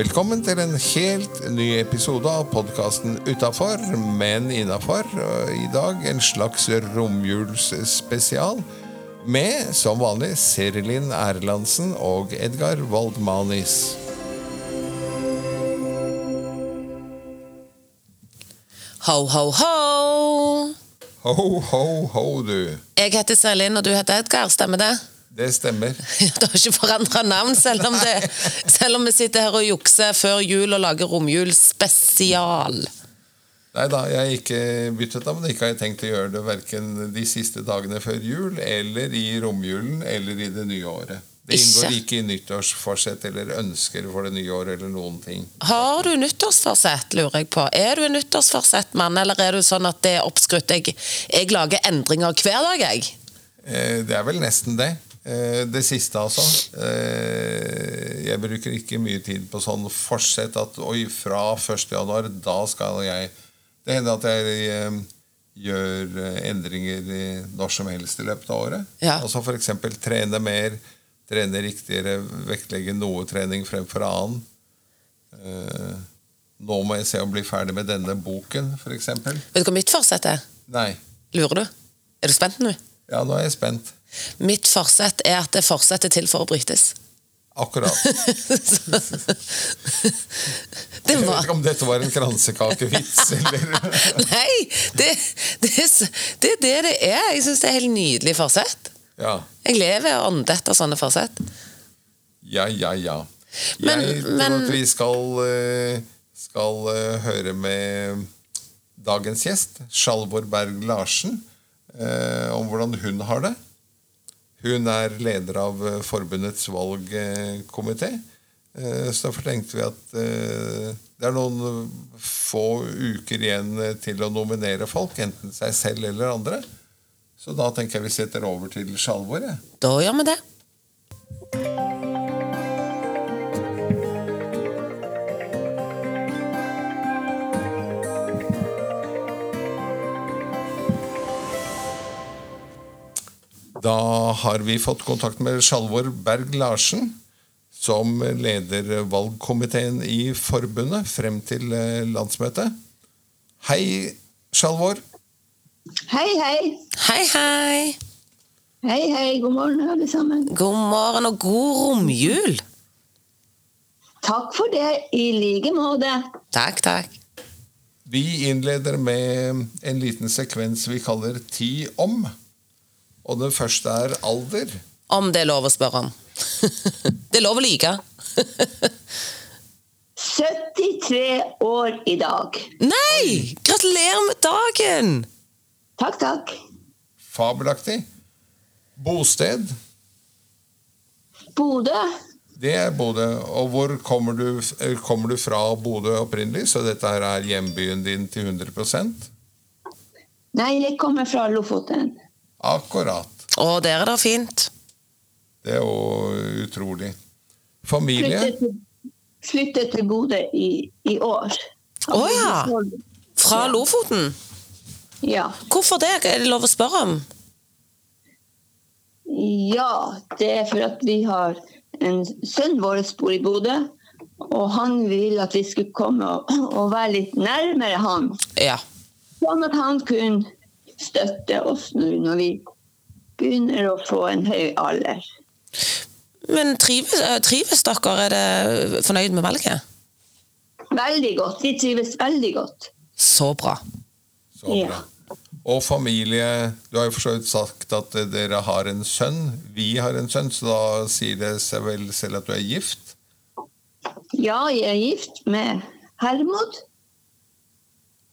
Velkommen til en helt ny episode av podkasten Utafor, men innafor. I dag en slags romjulsspesial med, som vanlig, Serilin Erlandsen og Edgar Waldmanis. Ho, ho, ho! Ho, ho, ho, du. Jeg heter Serilin, og du heter Edgar, stemmer det? Det stemmer. Det har ikke forandra navn, selv om, det, selv om vi sitter her og jukser før jul og lager romjulsspesial. Nei da, jeg har ikke byttet navn. Ikke har jeg tenkt å gjøre det verken de siste dagene før jul, eller i romjulen, eller i det nye året. Det inngår Ikke? ikke i nyttårsforsett eller ønsker for det nye året eller noen ting. Har du nyttårsforsett, lurer jeg på. Er du en nyttårsforsettmann, eller er du sånn at det er oppskrytt? Jeg, jeg lager endringer hver dag, jeg. Eh, Det er vel nesten det. Eh, Det siste, altså. Eh, Jeg bruker ikke mye tid på sånn forsett at oi, fra 1. januar, da skal jeg Det hender at jeg eh, gjør endringer i når som helst i løpet av året. Ja. Altså f.eks. trene mer, trene riktigere, vektlegge noe trening fremfor annen. Nå må jeg se å bli ferdig med denne boken, f.eks. Vet du hva mitt forsett er? Nei. Lurer du? Er du spent nå? Ja, nå er jeg spent. Mitt forsett er at det fortsetter til for å brytes. Akkurat. Det Jeg vet ikke om dette var en kransekakevits, eller Nei! Det, det, det er det det er. Jeg syns det er helt nydelig forsett. Ja. Jeg lever og ånder etter sånne forsett. Ja, ja, ja. Men- jeg tror men- at vi skal, eh, skal eh, høre med dagens gjest, Sjalvor Berg Larsen, eh, om hvordan hun har det. Hun er leder av eh, forbundets valgkomité. Eh, Så derfor tenkte vi at eh, det er noen få uker igjen til å nominere folk, enten seg selv eller andre. Så da tenker jeg vi setter over til Sjalvor. Da gjør vi det. Da har vi fått kontakt med Sjalvor Berg Larsen, som leder valgkomiteen i forbundet frem til eh, landsmøtet. Hei, Sjalvor. Hei, hei. Hei, hei. Hei, hei. God morgen, alle sammen. God morgen og god romjul. Takk for det, i like måte. Takk, takk. Vi innleder med en liten sekvens vi kaller Ti om. Og den første er alder. Om det er lov å spørre om. det er lov å like. 73 år i dag. Nei! Gratulerer med dagen! Takk, takk. Fabelaktig. Bosted. Bodø. Det er Bodø. Og hvor kommer du, eh, kommer du fra Bodø opprinnelig? Så dette her er hjembyen din til 100% Nei, jeg kommer fra Lofoten. Akkurat. Å, der er det fint. Det er jo utrolig. Familie? Flyttet til, flyttet til Bodø i, i år. Å ja. Fra Lofoten. Ja. Hvorfor det? Er det lov å spørre om? Ja, det er for at vi har en sønn vår bor i Bodø. Og han vil at vi skulle komme og, og være litt nærmere han. Ja. Sånn at han kunne støtte oss nå når vi begynner å få en høy alder. Men trives, eh, trives dere? Er det fornøyd med valget? Veldig godt. Vi trives veldig godt. Så bra. Så Ja. Og familie Du har jo for så vidt sagt at dere har en sønn. Vi har en sønn, så da sier det seg vel selv at du er gift? Ja, jeg er gift med Hermod.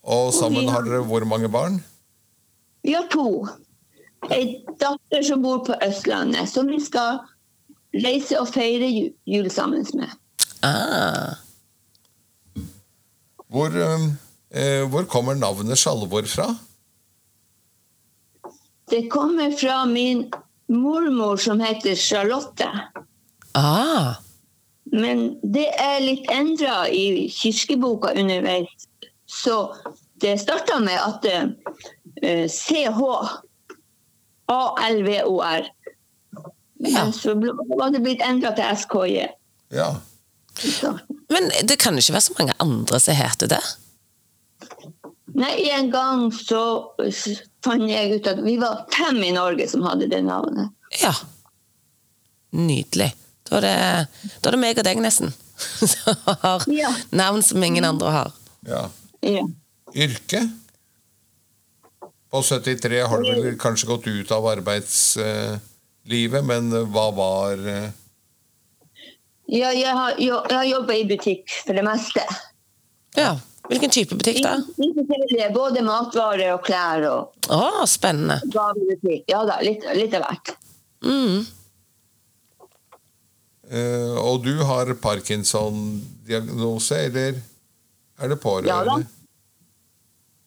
Og sammen har dere hvor mange barn? Vi har to. Ei datter som bor på Østlandet, som vi skal reise og feire ju- jul sammen med. Ah. Hvor, eh, hvor kommer navnet Sjalvor fra? Det kommer fra min mormor som heter Charlotte. Ah. Men det er litt endra i kirkeboka underveis. Så det starta med at eh, CH, ALVOR, Ja. Så var det blitt endra til SKJ. Ja. Men det kan ikke være så mange andre som heter det? Nei, en gang så fant jeg ut at vi var fem i Norge som hadde det navnet. Ja. Nydelig. Da er det, da er det meg og deg, nesten. Som har Ja. navn som ingen andre har. ja. Ja. Yrke? På 73 har du vel kanskje gått ut av arbeidslivet, men hva var eh, Ja, jeg har, jeg har jobba i butikk for det meste. Ja. Hvilken type butikk da? Både matvarer og klær og ah, spennende. Ja da, litt, litt av hvert. Mm. Uh, Og du har Parkinson-diagnose, eller er det Ja pårørende? da.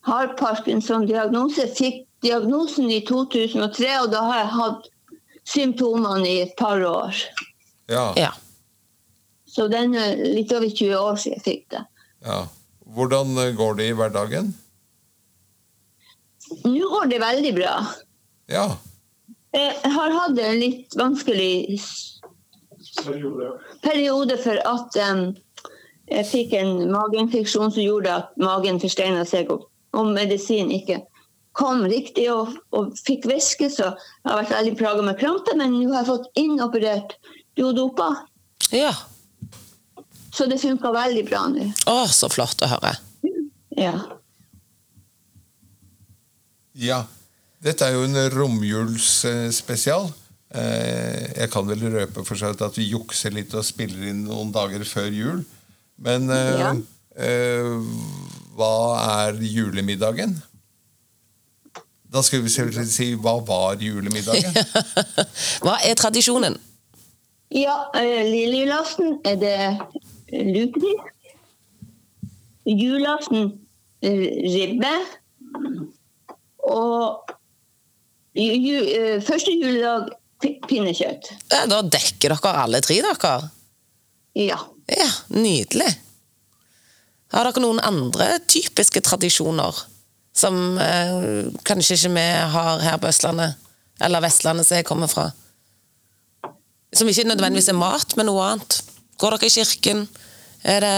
Har Parkinson-diagnose. Fikk diagnosen i 2003, og da har jeg hatt symptomene i et par år. Ja, Ja. Så den er litt over 20 år siden jeg fikk det. ja. Hvordan eh, går det i hverdagen? Nå går det veldig bra. Ja. Jeg har hatt en litt vanskelig periode for at um, jeg fikk en mageinfeksjon som gjorde at magen forsteina seg, og, og medisin ikke kom riktig og, og fikk væske, så jeg har vært veldig plaga med krampe, men nå har jeg fått innoperert duodopa, ja. så det funka veldig bra nå. Å, så flott å høre. Ja. ja. Dette er jo en romjulsspesial. Eh, Jeg kan vel røpe for seg at vi jukser litt og spiller inn noen dager før jul. Men eh, Ja. eh, hva er julemiddagen? Da skulle vi selvfølgelig si hva var julemiddagen? Hva er tradisjonen? Ja, eh, lille julaften er det lutefisk. Julaften eh, ribbe. Og ju, eh, første juledag pinnekjøtt. Ja, Da dekker dere alle tre, dere. Ja. Ja, nydelig. Har dere noen andre typiske tradisjoner som eh, kanskje ikke vi har her på Østlandet, eller Vestlandet som jeg kommer fra? Som ikke nødvendigvis er mat, men noe annet. Går dere i kirken? Er det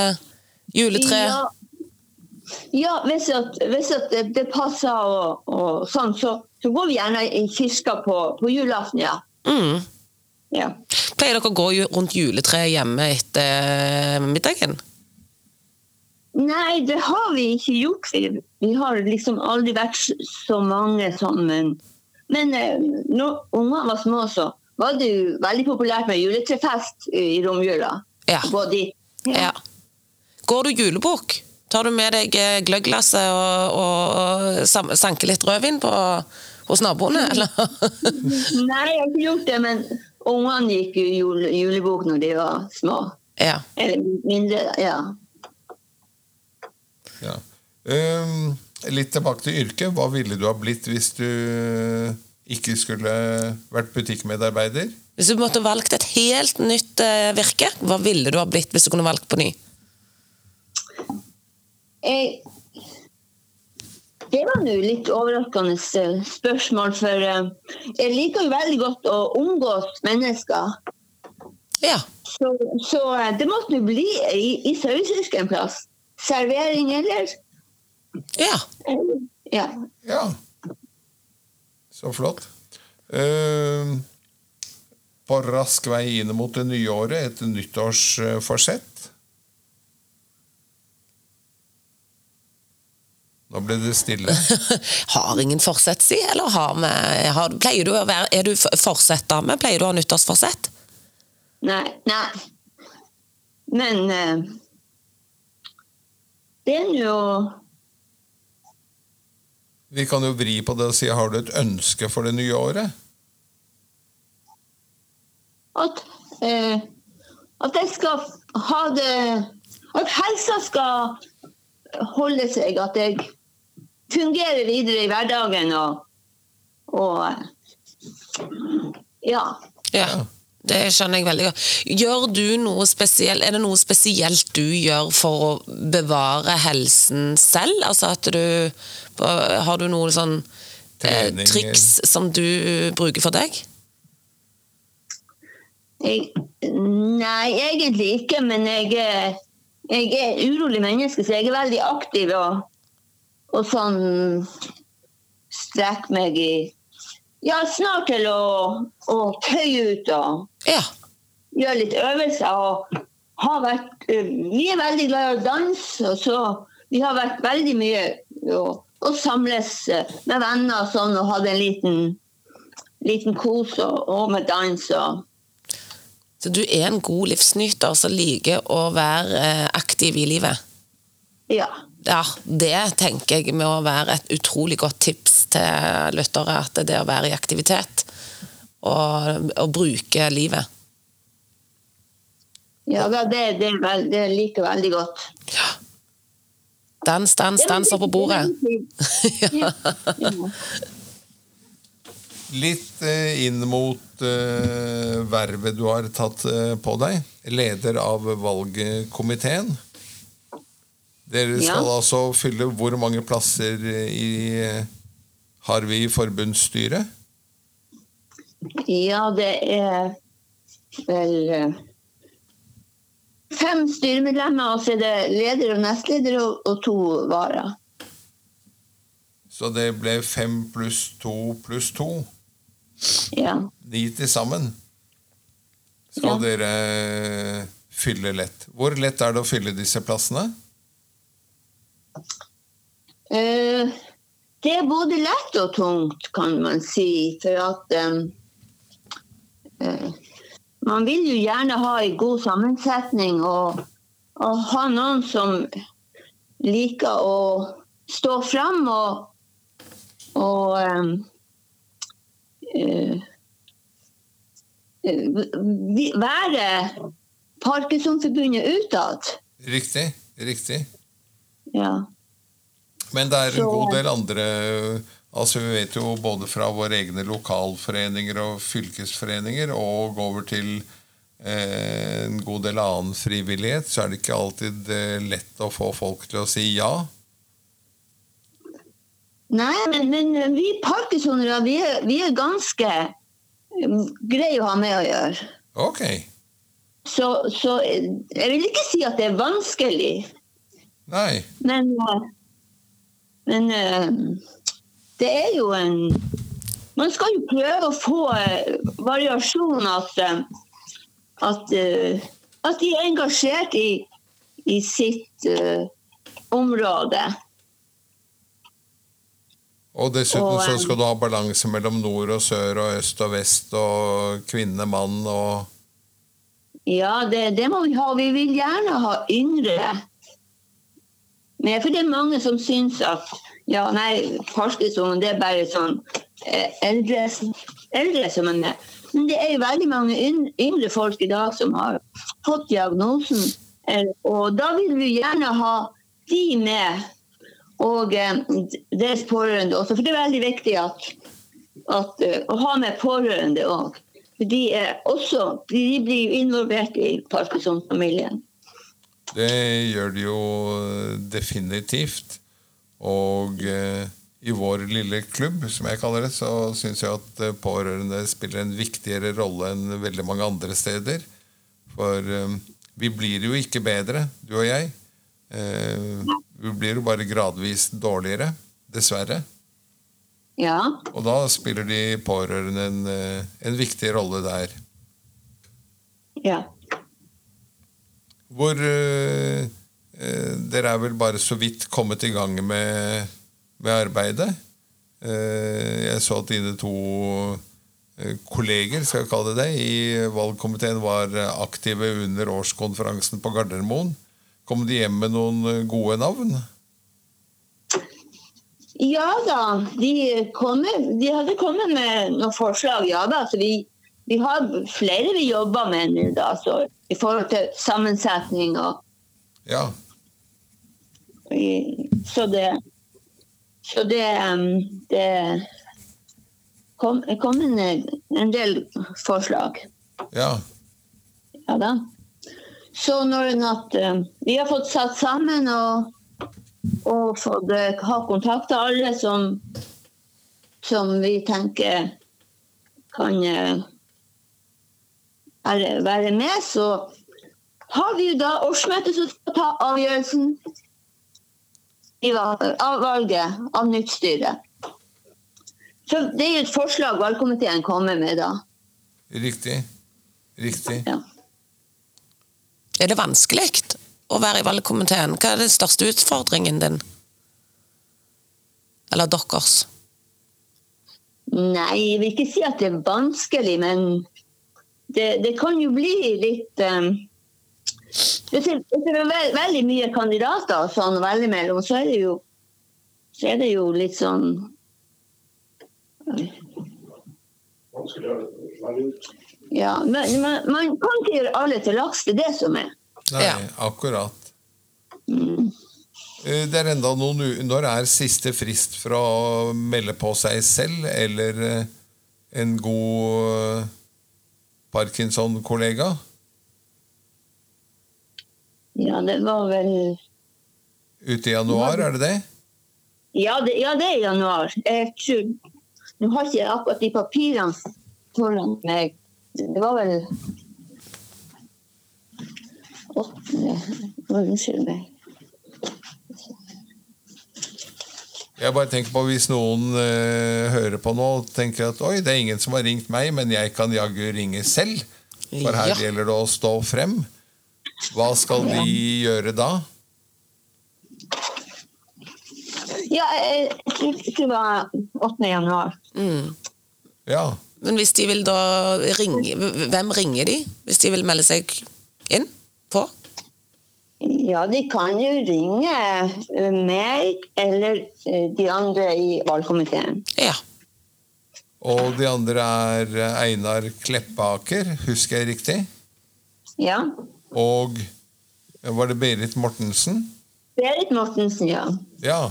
juletre? Ja, ja hvis, at, hvis at det, det passer og, og sånn, så, så går vi gjerne i kirka på, på julaften, ja. Mm. ja. Pleier dere å gå rundt juletreet hjemme etter middagen? Nei, det har vi ikke gjort. Vi, har liksom aldri vært så mange sammen. Men, men eh, når ungene var små, så var det jo veldig populært med juletrefest i romjula. Ja. Ja. Går du julebukk? Tar du med deg gløgglasset gløggglasset og, og sanker litt rødvin på, hos naboene, eller? Nei, jeg har ikke gjort det, men ungene gikk jo jule, julebok når de var små. ja. Eller mindre, ja. Ja. Um, litt tilbake til yrket. Hva ville du ha blitt hvis du ikke skulle vært butikkmedarbeider? Hvis du måtte valgt et helt nytt eh, virke, hva ville du ha blitt hvis du kunne valgt på ny? Jeg, det var nå litt overraskende eh, spørsmål, for eh, jeg liker jo veldig godt å omgås mennesker. Ja. Så, så eh, det måtte nå bli i, i sauefisk en plass. Servering eller Ja. Ja. Ja. Så flott. Uh, på rask vei inn mot det nye året, et nyttårsforsett. Nå ble det stille. Har ingen forsett, si? Eller har vi har, Pleier du å være Er du f- forsettdame? Pleier du å ha nyttårsforsett? Nei. Nei. Men eh, det er jo Vi kan jo vri på det og si har du et ønske for det nye året? at, eh, at jeg skal ha det At helsa skal holde seg, at jeg fungerer videre i hverdagen og, og Ja. Ja. Det skjønner jeg veldig godt. Gjør du noe spesielt, Er det noe spesielt du gjør for å bevare helsen selv? Altså at du Har du noe sånn eh, Trening, triks som du bruker for deg? Jeg, nei, egentlig ikke, men jeg, er- jeg er et urolig menneske, så jeg er veldig aktiv og, og sånn strekker meg i Ja, snart til å, å tøye ut og Ja. gjøre litt øvelser. Og har vært eh, Vi er veldig glad i å danse, og så vi har vært veldig mye og, og samles eh, med venner og sånn, og hatt en liten, liten kos og, og med dans og Så du er en god livsnyter som liker å være eh, aktiv i livet? Ja. Ja, det tenker jeg må være et utrolig godt tips til lyttere. At det er å være i aktivitet og, og bruke livet. Ja, det, det, er det liker jeg veldig godt. Ja. Dans, dans, danser på bordet. Ja. Ja. Litt eh, inn mot eh, vervet du har tatt eh, på deg. Leder av valgkomiteen. Dere Ja. skal altså fylle hvor mange plasser i har vi i forbundsstyret? ja, det er vel eh, fem styremedlemmer, og så er det leder og nestleder og, og to varer. Så det ble fem pluss to pluss to. Ja. Ni til sammen. Skal Ja. dere fylle lett. Hvor lett er det å fylle disse plassene? Eh, det er både lett og tungt, kan man si. For at eh, man vil jo gjerne ha en god sammensetning og, og ha noen som liker å stå fram og, og eh, være Parkinsonforbundet utad. Riktig. Riktig. Ja. Men det er en Så- god del andre altså Vi vet jo både fra våre egne lokalforeninger og fylkesforeninger og over til eh, en god del annen frivillighet, så er det ikke alltid eh, lett å få folk til å si ja. Nei, men, men vi parkinsonere, vi, vi er ganske um, greie å ha med å gjøre. Ok. Så, så eh, jeg vil ikke si at det er vanskelig, Nei. men, eh, men eh, det er jo en Man skal jo prøve å få eh, variasjon, at, at, at de er engasjert i, i sitt uh, område. Og dessuten Og, så skal du ha balanse mellom nord og sør og øst og vest og kvinne, mann og Ja, det, det må vi ha. Vi vil gjerne ha yngre med. For det er mange som syns at ja, nei, Parkinson det er bare sånn eh, eldre, eldre som er med. Men det er jo veldig mange yngre folk i dag som har fått diagnosen. Eh, Og da vil vi gjerne ha de med, og eh, deres pårørende også. For det er veldig viktig at, at, å ha med pårørende òg. De, er også, de blir involvert i Parkinson-familien. Det gjør det jo definitivt. Og eh, i vår lille klubb, som jeg kaller det, så syns jeg at eh, pårørende spiller en viktigere rolle enn veldig mange andre steder. For eh, vi blir jo ikke bedre, du og jeg. Eh, vi blir jo bare gradvis dårligere, dessverre. Ja. Og da spiller de pårørende en, eh, en viktig rolle der. ja. Hvor eh, Dere er vel bare så vidt kommet i gang med, med arbeidet. Uh, jeg så at dine to kolleger skal jeg kalle det det, i valgkomiteen var aktive under årskonferansen på Gardermoen. Kom de hjem med noen gode navn? Ja da, de, kom, de hadde kommet med noen forslag, ja da. Så vi, vi har flere vi jobber med nå, da. Så I forhold til sammensetning og Ja. Så det Så det, det kom, kom en, en del forslag. ja. Ja da. Så når at vi har fått satt sammen og, og fått eh, ha kontakt med alle som, som vi tenker kan eh, være, med, så har vi jo da årsmøtet som skal ta avgjørelsen av valget av nytt styre. Så Det er jo et forslag valgkomiteen kommer med da. Riktig. Riktig. Ja. Er det vanskelig å være i valgkomiteen? Hva er den største utfordringen din? Eller deres? Nei, jeg vil ikke si at det er vanskelig, men det, det kan jo bli litt um, Hvis det er veld, veldig mye kandidater sånn velge mellom, så er det jo, så er det jo litt sånn Ja, men man, man kan ikke gjøre alle til laks. Det er det som er. Nei, Ja. akkurat. Eh, Det er enda noen Når er siste frist for å melde på seg selv eller eh, en god Parkinson-kollega? Ja, det var vel Ute i januar, er det det? Ja, det, ja, det er i januar. Jeg tror Nå har ikke jeg akkurat de papirene foran meg. Det var vel åttende Unnskyld meg. Jeg bare tenker på Hvis noen uh, hører på nå og tenker at oi, det er ingen som har ringt meg, men jeg kan jaggu ringe selv, for her Ja. gjelder det å stå frem. Hva skal de gjøre da? Ja, jeg, jeg tror det var 8. januar. Mm. Ja, Men hvis de vil da ringe Hvem ringer de hvis de vil melde seg inn? Ja, de kan jo ringe eh, meg eller eh, de andre i valgkomiteen. Ja. Og de andre er eh, Einar Kleppaker, husker jeg riktig? Ja. Og var det Berit Mortensen? Berit Mortensen, ja. Ja.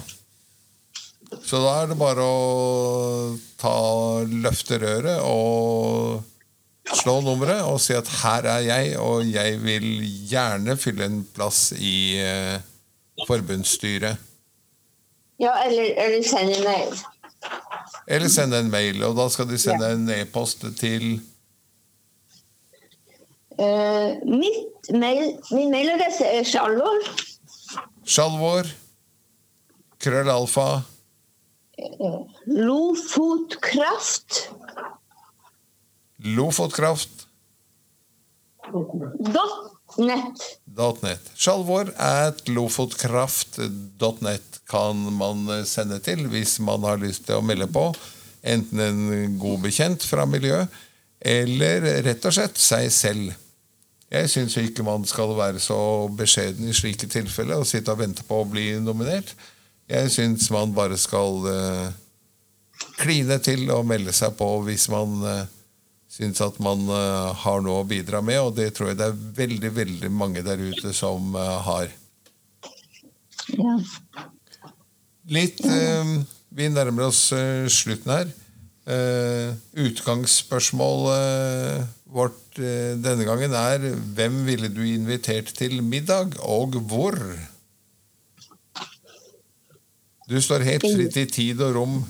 Så da er det bare å ta løfterøret og slå nummeret og si at her er jeg, og jeg vil gjerne fylle en plass i eh, forbundsstyret. Ja, eller, eller en mail. Eller sende en mail, og da skal de sende en e-post til uh, mitt mail, min mailadresse er sjalvor. Sjalvor, krøllalfa, Lofotkraft. Lofotkraft, net. .net. Sjalvor at lofotkraft.net kan man sende til hvis man har lyst til å melde på. Enten en god bekjent fra miljøet, eller rett og slett seg selv. Jeg syns ikke man skal være så beskjeden i slike tilfeller og sitte og vente på å bli nominert. Jeg syns man bare skal uh, kline til og melde seg på hvis man eh, syns at man eh, har noe å bidra med, og det tror jeg det er veldig, veldig mange der ute som eh, har. Ja. Litt eh, Vi nærmer oss eh, slutten her. Eh, utgangsspørsmålet vårt denne gangen er hvem ville du invitert til middag, og hvor? Du står helt fritt i tid og rom.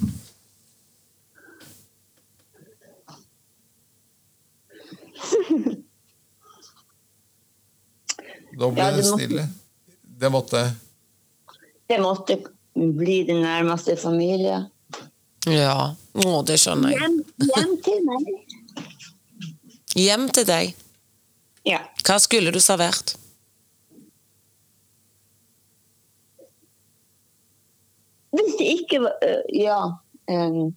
Nå ble Ja, det det måtte- stille. Det måtte Det måtte bli den nærmeste familie. Ja, å, det skjønner jeg. Hjem, hjem til meg. Hjem til deg. Ja. Hva skulle du servert? Hvis det ikke var øh, Ja. Um,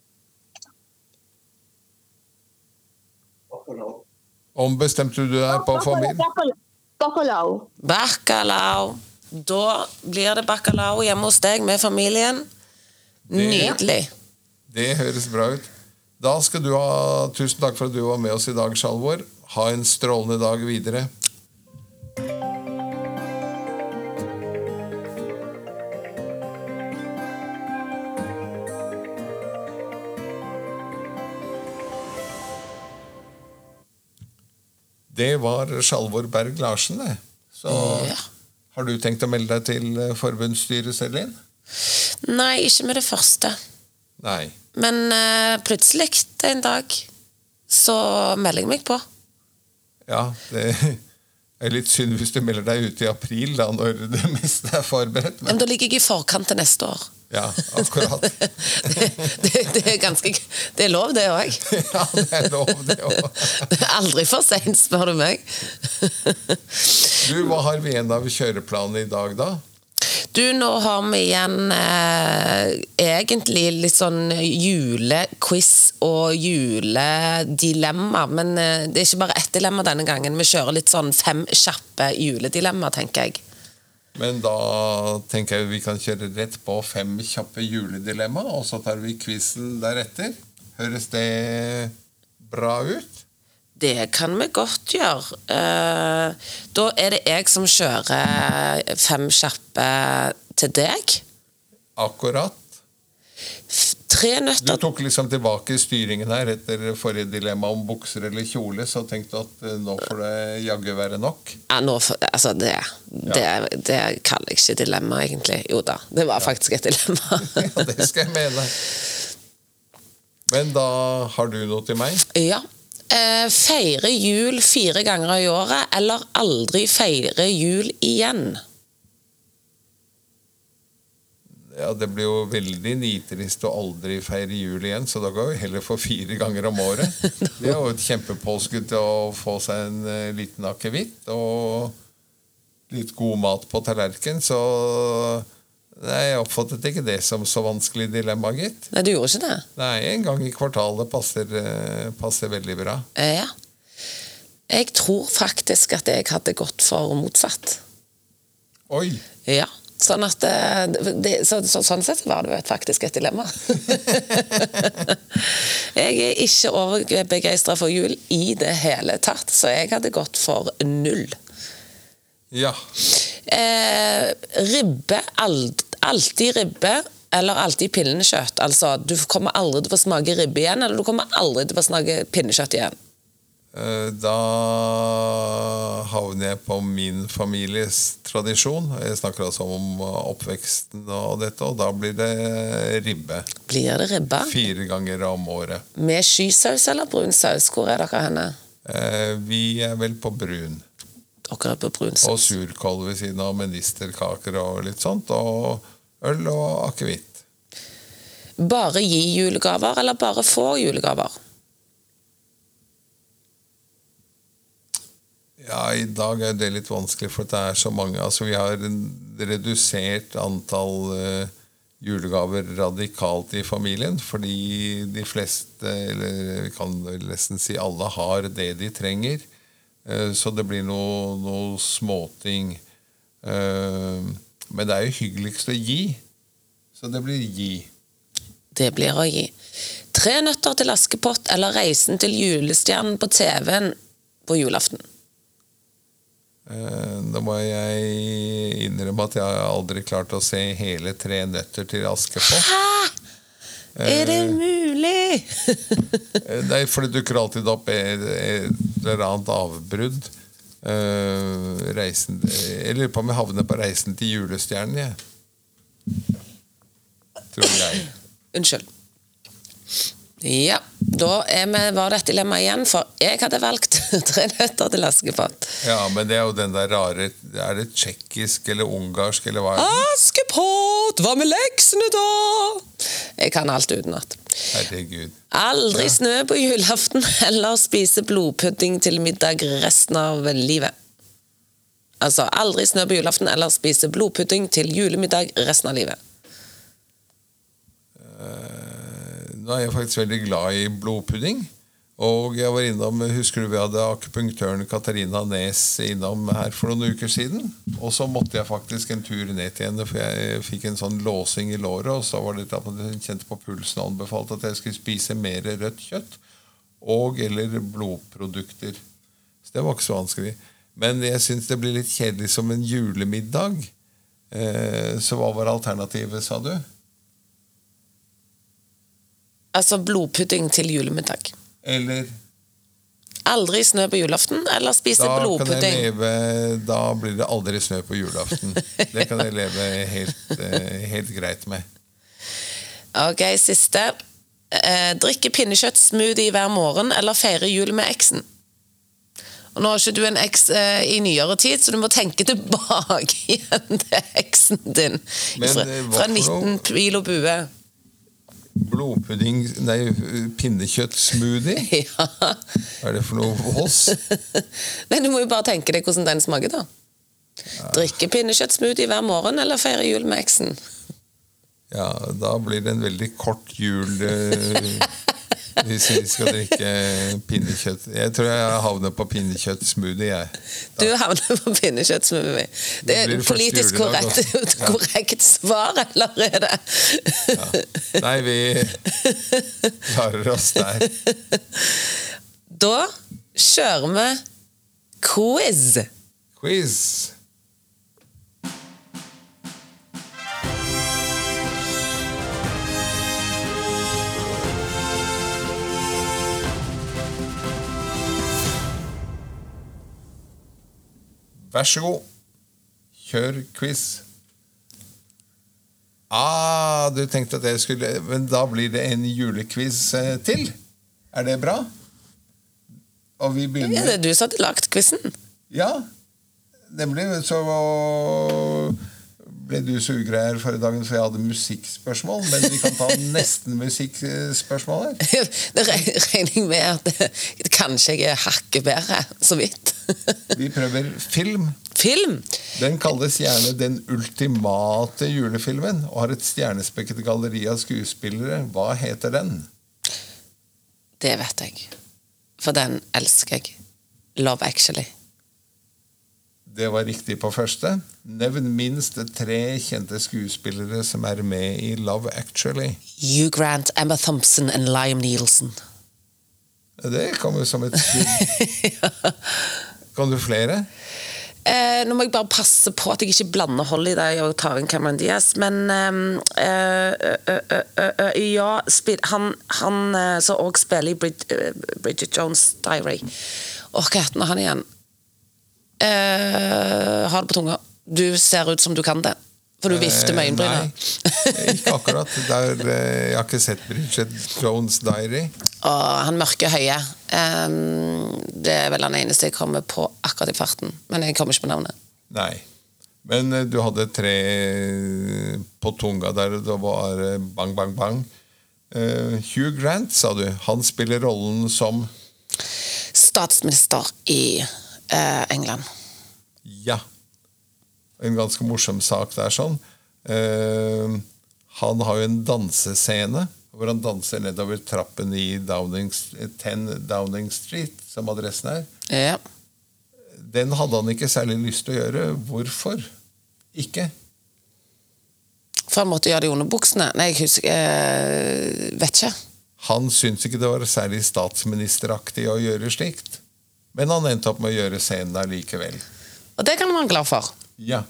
Ombestemte du deg på familien? Bacalao. Bacalao. Da blir det bacalao hjemme hos deg med familien. Nydelig. Det høres bra ut. Da skal du ha Tusen takk for at du var med oss i dag, Sjalvor. Ha en strålende dag videre. Det var Sjalvor Berg Larsen, det. Så Ja. har du tenkt å melde deg til eh, forbundsstyret, Selin? Nei, ikke med det første. Nei. Men uh, plutselig en dag så melder jeg meg på. Ja, det er litt synd hvis du melder deg ute i april, da, når det meste er forberedt. Men Men da ligger jeg i forkant til neste år. ja, akkurat. Det, det, det er ganske Det er lov, det òg. Ja, det er lov, det òg. Det er aldri for seint, spør du meg. Du, hva har vi igjen av kjøreplanen i dag, da? Du, nå har vi igjen eh, egentlig litt sånn julequiz og juledilemma. Men eh, det er ikke bare ett dilemma denne gangen. Vi kjører litt sånn fem kjappe juledilemma, tenker jeg. Men da tenker jeg vi kan kjøre rett på fem kjappe juledilemma, og så tar vi quizen deretter. Høres det bra ut? Det kan vi godt gjøre. Eh, da er det jeg som kjører fem kjappe til deg. Akkurat. Tre nøtter Du tok liksom tilbake styringen her etter forrige dilemma om bukser eller kjole, så tenkte du at eh, nå får det jaggu være nok. ja, nå, for- altså det, det, det kaller jeg ikke dilemma, egentlig. Jo da, det var faktisk et dilemma. Ja, det skal jeg mene. Men da har du noe til meg? ja. Eh, feire jul fire ganger i året, eller aldri feire jul igjen. Ja, Det blir jo veldig nitrist å aldri feire jul igjen, så da går vi heller for fire ganger om året. Det er jo et kjempepåskudd til å få seg en eh, liten akevitt og litt god mat på tallerkenen, så Nei, jeg oppfattet ikke det som så vanskelig dilemma, gitt. Nei, du gjorde ikke det? Nei, en gang i kvartalet passer, eh, passer veldig bra. Eh, ja. Jeg tror faktisk at jeg hadde gått for motsatt. Oi! Ja. Sånn at det, det, så, så, Sånn sett var det faktisk et dilemma. jeg er ikke overbegeistra for jul i det hele tatt, så jeg hadde gått for null. Ja. Eh, ribbe, ald, alltid ribbe, eller alltid pinnekjøtt. Altså, du kommer aldri til å få smake ribbe igjen, eller du kommer aldri til å få smake pinnekjøtt igjen. Eh, Da havner jeg på min families tradisjon. Jeg snakker altså om oppveksten og dette, og da blir det ribbe. Blir det ribbe? Fire ganger om året. Med skysaus eller brun saus? Hvor er dere henne? Eh, Vi er vel på brun. Dere er på brun Og surkål ved siden av medisterkaker og litt sånt. Og øl og akevitt. Bare gi julegaver, eller bare få julegaver? Ja, i dag er det litt vanskelig, for det er så mange. Altså, vi har redusert antall uh, julegaver radikalt i familien, fordi de fleste, eller vi kan nesten si alle, har det de trenger. Eh, så det blir noe, noe småting. Eh, men det er jo hyggeligst å gi, så det blir gi. Det blir å gi. Tre nøtter til Askepott eller Reisen til julestjernen på TV-en på julaften. Eh, Da må jeg innrømme at jeg har aldri klart å se hele Tre nøtter til Askepott. Hæ? Er det mulig? Eh, Nei, for det dukker alltid opp et eller annet avbrudd. Eh, reisen, jeg lurer på om jeg havner på reisen til julestjernen, jeg. Tror jeg. Unnskyld. Ja, da vi, var det et dilemma igjen, for jeg hadde valgt Tre nøtter til Askepott. Ja, men det er jo den der rare Er det tsjekkisk eller ungarsk eller hva? Askepott, hva med leksene, da? Jeg kan alt utenat. Herregud. Aldri snø på julaften eller spise blodpudding til middag resten av livet. Altså aldri snø på julaften eller spise blodpudding til julemiddag resten av livet. Nå er jeg faktisk veldig glad i blodpudding. Og jeg var innom, Husker du vi hadde akupunktøren Katarina Nes innom her for noen uker siden? Og så måtte jeg faktisk en tur ned til henne, for jeg fikk en sånn låsing i låret. Og så var det at hun kjente på pulsen og anbefalte at jeg skulle spise mer rødt kjøtt. Og eller blodprodukter. Så det var ikke så vanskelig. Men jeg syns det blir litt kjedelig som en julemiddag. Eh, så hva var alternativet, sa du? Altså blodpudding til julemiddag. Eller Aldri snø på julaften eller spise Da blodpudding. leve Da blir det aldri snø på julaften. Det kan jeg leve helt, eh, helt greit med. Ok, siste. Eh, drikke pinnekjøttsmoothie hver morgen eller feire jul med eksen. Og nå har ikke du en eks eh, i nyere tid, så du må tenke tilbake igjen til eksen din. Men, fra, eh, fra 19 pil og bue. Blodpudding Nei, pinnekjøttsmoothie? Ja. Hva er det for noe Voss? Nei, du må jo bare tenke deg hvordan den smaker, da. Drikke pinnekjøttsmoothie hver morgen, eller feire jul med eksen? Ja, da blir det en veldig kort jul eh, hvis vi skal drikke pinnekjøtt. Jeg tror jeg havner på pinnekjøttsmoothie, jeg. Du havner på pinnekjøttsmoothie. Det er det et politisk korrekt. Ja. korrekt svar, eller er det Nei, vi klarer oss der. Da kjører vi quiz. Quiz. Vær så god. Kjør quiz. Ah, du tenkte at jeg skulle Men da blir det en julequiz eh, til. Er det bra? Og vi Ja, begynner det er du som hadde lagd quizen. ja, nemlig. Så ble du så ugrei her forrige dagen, for jeg hadde musikkspørsmål. Men vi kan ta nesten musikkspørsmål her. Det regner jeg med at det, kanskje jeg er hakket bedre, så vidt. Vi prøver film. Film. Den kalles gjerne den ultimate julefilmen og har et stjernespekket galleri av skuespillere. Hva heter den? Det vet jeg. For den elsker jeg. Love Actually. Det var riktig på første. Nevn minst tre kjente skuespillere som er med i Love Actually. Hugh Grant, Emma Thompson og Liam Nielsen. Det kommer som et skudd. Kan du flere? Eh, nå må jeg bare passe på at jeg ikke blander hold i det og tar inn Cameron Diaz, men ehm, eh, Ja, han, han eh, som òg spiller i Brid, eh, Bridget Jones' Diary. Åh, hva heter han igjen? Eh, ha det på tunga. Du ser ut som du kan det. For du vifter med øyenbrynene. Nei, ikke akkurat. Der, eh, jeg har ikke sett Bridget Jones' Diary. Og han mørke høye. Det er vel han eneste jeg kommer på akkurat i farten. Men jeg kommer ikke på navnet. Nei. Men eh, du hadde tre på tunga der, det var eh, bang, bang, bang. Eh, Hugh Grant, sa du. Han spiller rollen som Statsminister i eh, England. Ja. En ganske morsom sak der, sånn. Eh, han har jo en dansescene hvor han danser nedover trappen i Downing, 10 Downing Street, som adressen er. Ja. Den hadde han ikke særlig lyst til å gjøre. Hvorfor ikke? For han måtte gjøre det i underbuksene. Nei, jeg husker eh, Vet ikke. Han syntes ikke det var særlig statsministeraktig å gjøre slikt. Men han endte opp med å gjøre scenen allikevel. Og det kan man være glad for. Ja.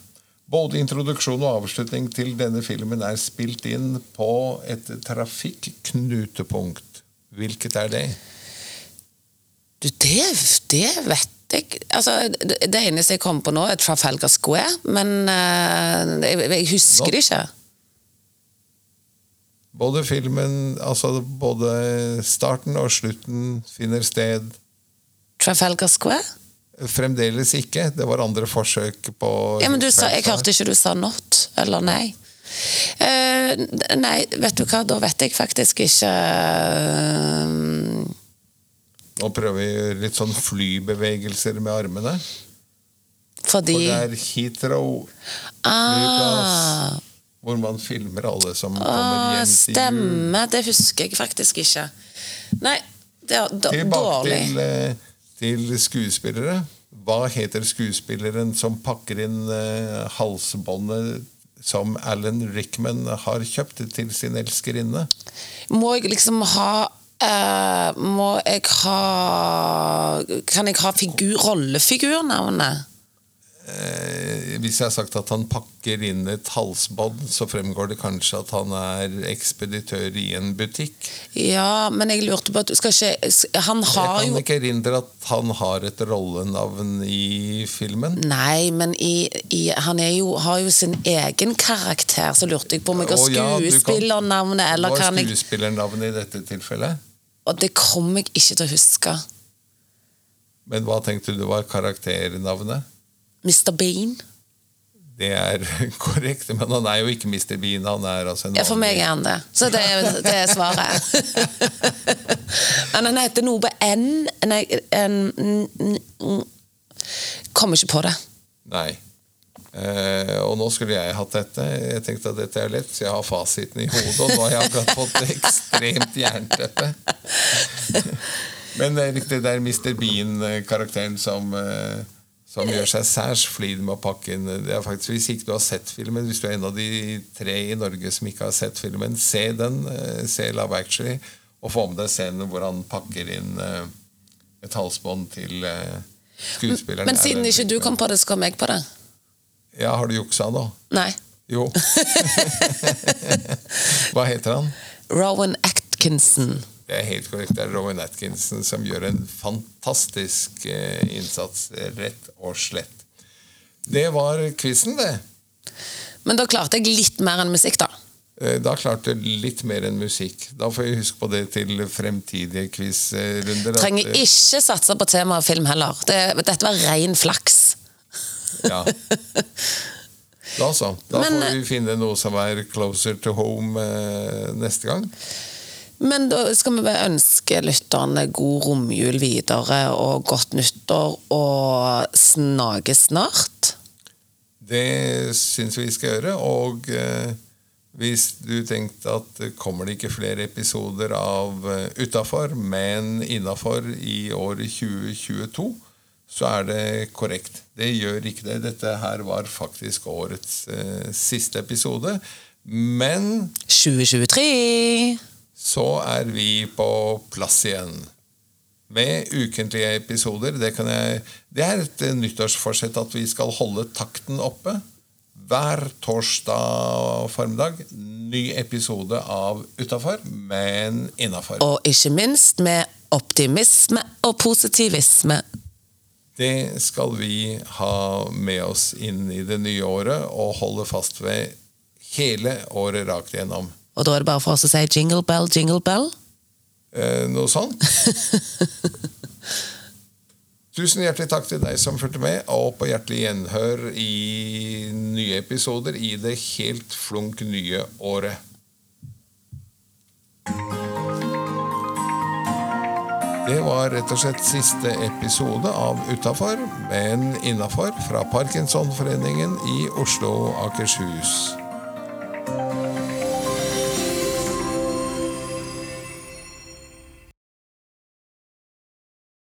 Både introduksjon og avslutning til denne filmen er spilt inn på et trafikknutepunkt. Hvilket er det? Du, det, det vet jeg Altså, det, eneste jeg kommer på nå, er Trafalgar Square. Men uh, jeg, jeg husker det ikke. Både filmen, altså både starten og slutten finner sted Trafalgar Square? Fremdeles ikke. Det var andre forsøk på Ja, men du sa, Jeg hørte ikke du sa not, eller nei. Uh, nei, vet du hva, da vet jeg faktisk ikke eh, Nå prøver vi litt sånn flybevegelser med armene. Fordi For det er Heathrow ah. Hvor man filmer alle som kommer hjem til. Stemmer, det husker jeg faktisk ikke. Nei, det er dårlig. Tilbake til, eh, til skuespillere. Hva heter skuespilleren som pakker inn eh, halsbåndet som Alan Rickman har kjøpt til sin elskerinne? Må jeg liksom ha eh, Må jeg ha Kan jeg ha figur, rollefigurnavnet? Eh, hvis jeg har sagt at han pakker inn et halsbånd, så fremgår det kanskje at han er ekspeditør i en butikk. Ja, men jeg lurte på at du skal ikke Han har jo Jeg kan ikke erindre at han har et rollenavn i filmen. Nei, men i, i, han jo, har jo sin egen karakter, så lurte jeg på om jeg har skuespillernavnet, eller Hva er skuespillernavnet i dette tilfellet? Og det kommer jeg ikke til å huske. Men hva tenkte du var karakternavnet? Mr. Bean. Det er korrekt, men han er jo ikke Mr. Bean. Han er altså en Ja, for meg er han det. Så det, er- det er svaret. Men han heter noe på N Nei, en, n- Kommer ikke på det. Nei. Eh, og nå skulle jeg hatt dette. Jeg tenkte at dette er lett, så jeg har fasiten i hodet. Og nå har jeg akkurat fått ekstremt jernteppe. Men det er riktig, det er Mr. Bean-karakteren som, eh, som gjør seg særs flid med å pakke inn det er faktisk, Hvis ikke du har sett filmen, hvis du er en av de tre i Norge som ikke har sett filmen, se den. eh, Se Love Actually, og få med deg scenen hvor han pakker inn eh, et halsbånd til eh, skuespilleren. Men siden ikke du kom på det, kom jeg på det. Ja, har du juksa nå? Nei. Jo. Hva heter han? Rowan Atkinson. Det er helt korrekt. Det er Rowan Atkinson som gjør en fantastisk eh, innsats, rett og slett. Det var quizen, det. Men da klarte jeg litt mer enn musikk, da. Eh, Da klarte du litt mer enn musikk. Da får jeg huske på det til fremtidige quizrunder. Trenger eh, ikke satse på temaet film heller. Det, dette var ren flaks. Ja. Da så. Da Men, får vi finne noe som er closer to home neste gang. Men da skal vi ønske lytterne god romjul videre, og godt nyttår, og snakkes snart. Det syns vi skal gjøre. Og eh, hvis du tenkte at det kommer det ikke flere episoder av uh, utafor, men innafor i året 2022, så er det korrekt. Det gjør ikke det. Dette her var faktisk årets eh, siste episode. Men 2023! Så er vi på plass igjen. Med ukentlige episoder. Det, kan jeg, det er et nyttårsforsett at vi skal holde takten oppe. Hver torsdag formiddag ny episode av Utafor, men innafor. Og ikke minst med optimisme og positivisme. Det skal vi ha med oss inn i det nye året og holde fast ved hele året rakt igjennom. Og da er det bare for oss å si jingle bell, jingle bell. Eh, noe sånt. Tusen hjertelig takk til deg som fulgte med, og på hjertelig gjenhør i nye episoder i det helt flunk nye året. Det var rett og slett siste episode av Utafor, men innafor fra Parkinsonforeningen i Oslo og Akershus.